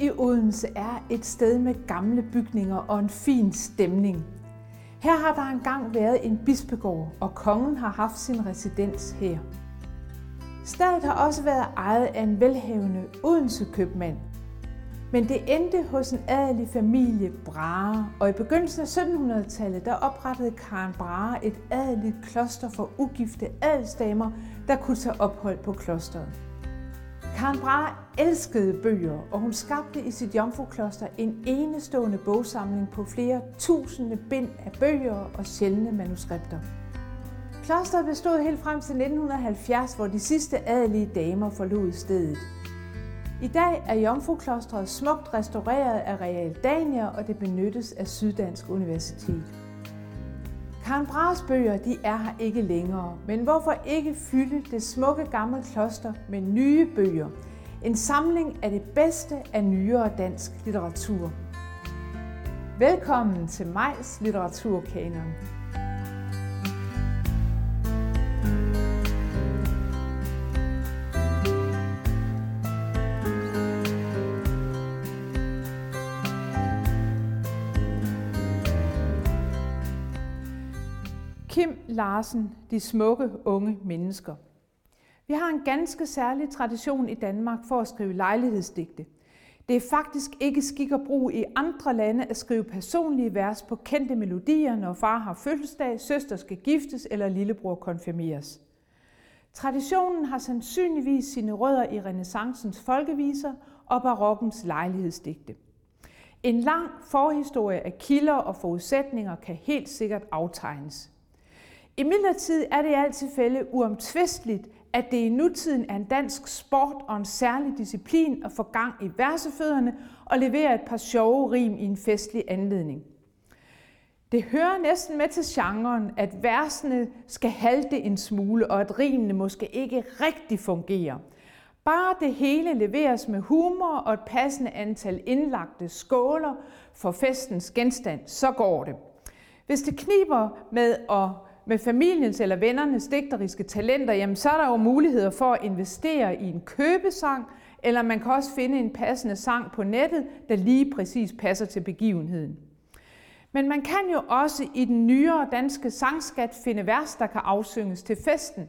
i Odense er et sted med gamle bygninger og en fin stemning. Her har der engang været en bispegård, og kongen har haft sin residens her. Stedet har også været ejet af en velhavende Odense købmand. Men det endte hos en adelig familie Brahe, og i begyndelsen af 1700-tallet der oprettede Karen Brahe et adeligt kloster for ugifte adelsdamer, der kunne tage ophold på klosteret. Karen Brahe elskede bøger, og hun skabte i sit jomfrukloster en enestående bogsamling på flere tusinde bind af bøger og sjældne manuskripter. Klosteret bestod helt frem til 1970, hvor de sidste adelige damer forlod stedet. I dag er Jomfruklostret smukt restaureret af Real Dania, og det benyttes af Syddansk Universitet. Karen Brahes bøger de er her ikke længere, men hvorfor ikke fylde det smukke gamle kloster med nye bøger? En samling af det bedste af nyere dansk litteratur. Velkommen til Majs Litteraturkanon. Kim Larsen, De smukke unge mennesker. Vi har en ganske særlig tradition i Danmark for at skrive lejlighedsdigte. Det er faktisk ikke skik og brug i andre lande at skrive personlige vers på kendte melodier, når far har fødselsdag, søster skal giftes eller lillebror konfirmeres. Traditionen har sandsynligvis sine rødder i renaissancens folkeviser og barokkens lejlighedsdigte. En lang forhistorie af kilder og forudsætninger kan helt sikkert aftegnes. I midlertid er det i alt tilfælde uomtvisteligt, at det i nutiden er en dansk sport og en særlig disciplin at få gang i versefødderne og levere et par sjove rim i en festlig anledning. Det hører næsten med til genren, at versene skal halte en smule, og at rimene måske ikke rigtig fungerer. Bare det hele leveres med humor og et passende antal indlagte skåler for festens genstand, så går det. Hvis det kniber med at med familiens eller vennernes digteriske talenter, jamen så er der jo muligheder for at investere i en købesang, eller man kan også finde en passende sang på nettet, der lige præcis passer til begivenheden. Men man kan jo også i den nyere danske sangskat finde vers, der kan afsynges til festen.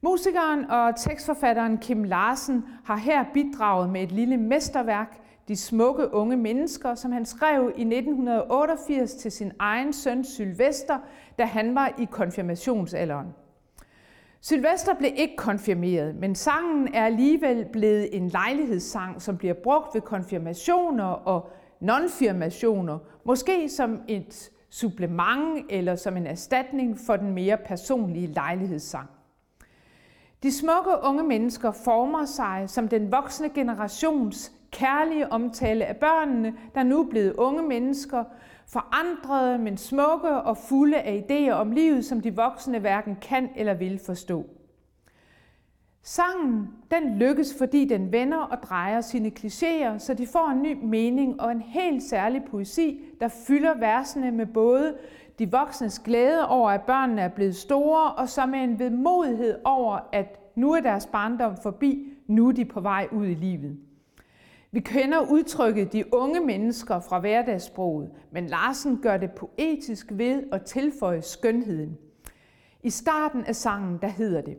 Musikeren og tekstforfatteren Kim Larsen har her bidraget med et lille mesterværk, de smukke unge mennesker, som han skrev i 1988 til sin egen søn Sylvester, da han var i konfirmationsalderen. Sylvester blev ikke konfirmeret, men sangen er alligevel blevet en lejlighedssang, som bliver brugt ved konfirmationer og nonfirmationer, måske som et supplement eller som en erstatning for den mere personlige lejlighedssang. De smukke unge mennesker former sig som den voksne generations kærlige omtale af børnene, der nu er blevet unge mennesker, forandrede, men smukke og fulde af idéer om livet, som de voksne hverken kan eller vil forstå. Sangen den lykkes, fordi den vender og drejer sine klichéer, så de får en ny mening og en helt særlig poesi, der fylder versene med både de voksnes glæde over, at børnene er blevet store, og så med en vedmodighed over, at nu er deres barndom forbi, nu er de på vej ud i livet. Vi kender udtrykket de unge mennesker fra hverdagssproget, men Larsen gør det poetisk ved at tilføje skønheden. I starten af sangen, der hedder det,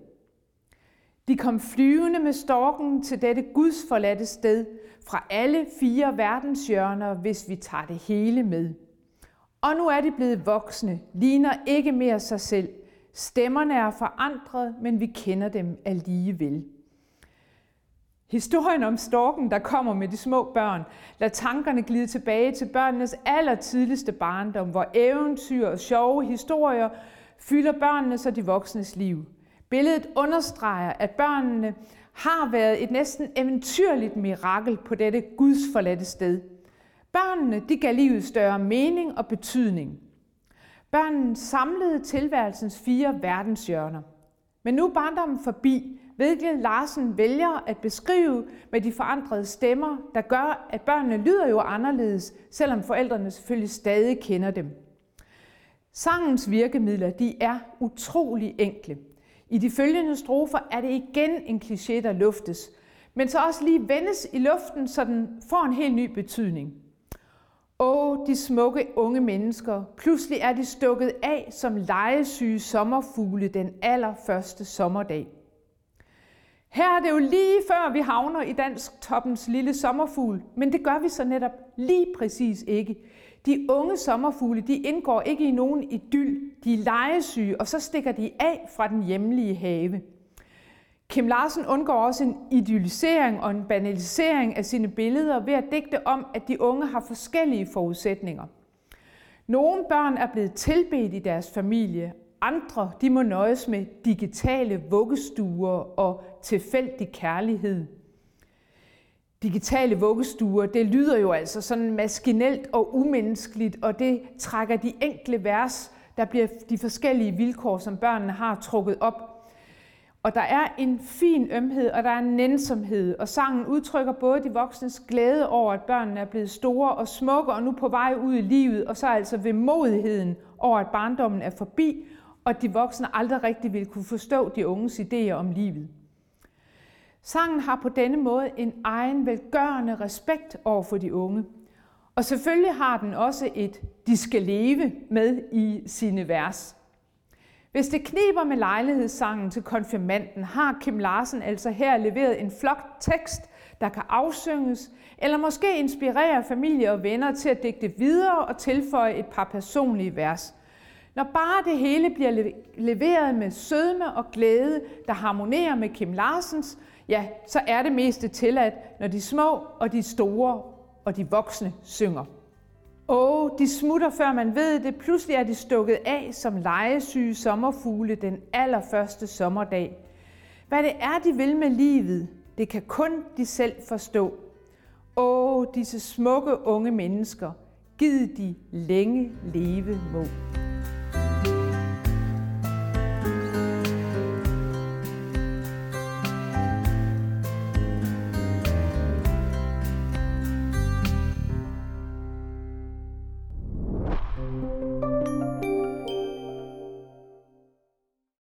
De kom flyvende med storken til dette gudsforladte sted, fra alle fire verdenshjørner, hvis vi tager det hele med. Og nu er de blevet voksne, ligner ikke mere sig selv. Stemmerne er forandret, men vi kender dem alligevel. Historien om storken, der kommer med de små børn, lader tankerne glide tilbage til børnenes allertidligste barndom, hvor eventyr og sjove historier fylder børnenes og de voksnes liv. Billedet understreger, at børnene har været et næsten eventyrligt mirakel på dette gudsforladte sted. Børnene de gav livet større mening og betydning. Børnene samlede tilværelsens fire verdenshjørner. Men nu er barndommen forbi, hvilket Larsen vælger at beskrive med de forandrede stemmer, der gør, at børnene lyder jo anderledes, selvom forældrene selvfølgelig stadig kender dem. Sangens virkemidler de er utrolig enkle. I de følgende strofer er det igen en kliché, der luftes, men så også lige vendes i luften, så den får en helt ny betydning. Åh, de smukke unge mennesker, pludselig er de stukket af som legesyge sommerfugle den allerførste sommerdag. Her er det jo lige før vi havner i dansk toppens lille sommerfugl, men det gør vi så netop lige præcis ikke. De unge sommerfugle, de indgår ikke i nogen idyl, de er legesyge, og så stikker de af fra den hjemlige have. Kim Larsen undgår også en idealisering og en banalisering af sine billeder ved at digte om, at de unge har forskellige forudsætninger. Nogle børn er blevet tilbedt i deres familie, andre de må nøjes med digitale vuggestuer og tilfældig kærlighed. Digitale vuggestuer, det lyder jo altså sådan maskinelt og umenneskeligt, og det trækker de enkle vers, der bliver de forskellige vilkår, som børnene har trukket op og der er en fin ømhed, og der er en nænsomhed, og sangen udtrykker både de voksnes glæde over, at børnene er blevet store og smukke, og nu på vej ud i livet, og så altså vemodigheden over, at barndommen er forbi, og de voksne aldrig rigtig vil kunne forstå de unges idéer om livet. Sangen har på denne måde en egen velgørende respekt over for de unge. Og selvfølgelig har den også et de skal leve med i sine vers. Hvis det kniber med lejlighedssangen til konfirmanden, har Kim Larsen altså her leveret en flot tekst, der kan afsynges, eller måske inspirere familie og venner til at digte videre og tilføje et par personlige vers. Når bare det hele bliver leveret med sødme og glæde, der harmonerer med Kim Larsens, ja, så er det meste tilladt, når de små og de store og de voksne synger. Åh, de smutter, før man ved det. Pludselig er de stukket af som legesyge sommerfugle den allerførste sommerdag. Hvad det er, de vil med livet, det kan kun de selv forstå. Åh, disse smukke unge mennesker, giv de længe leve må.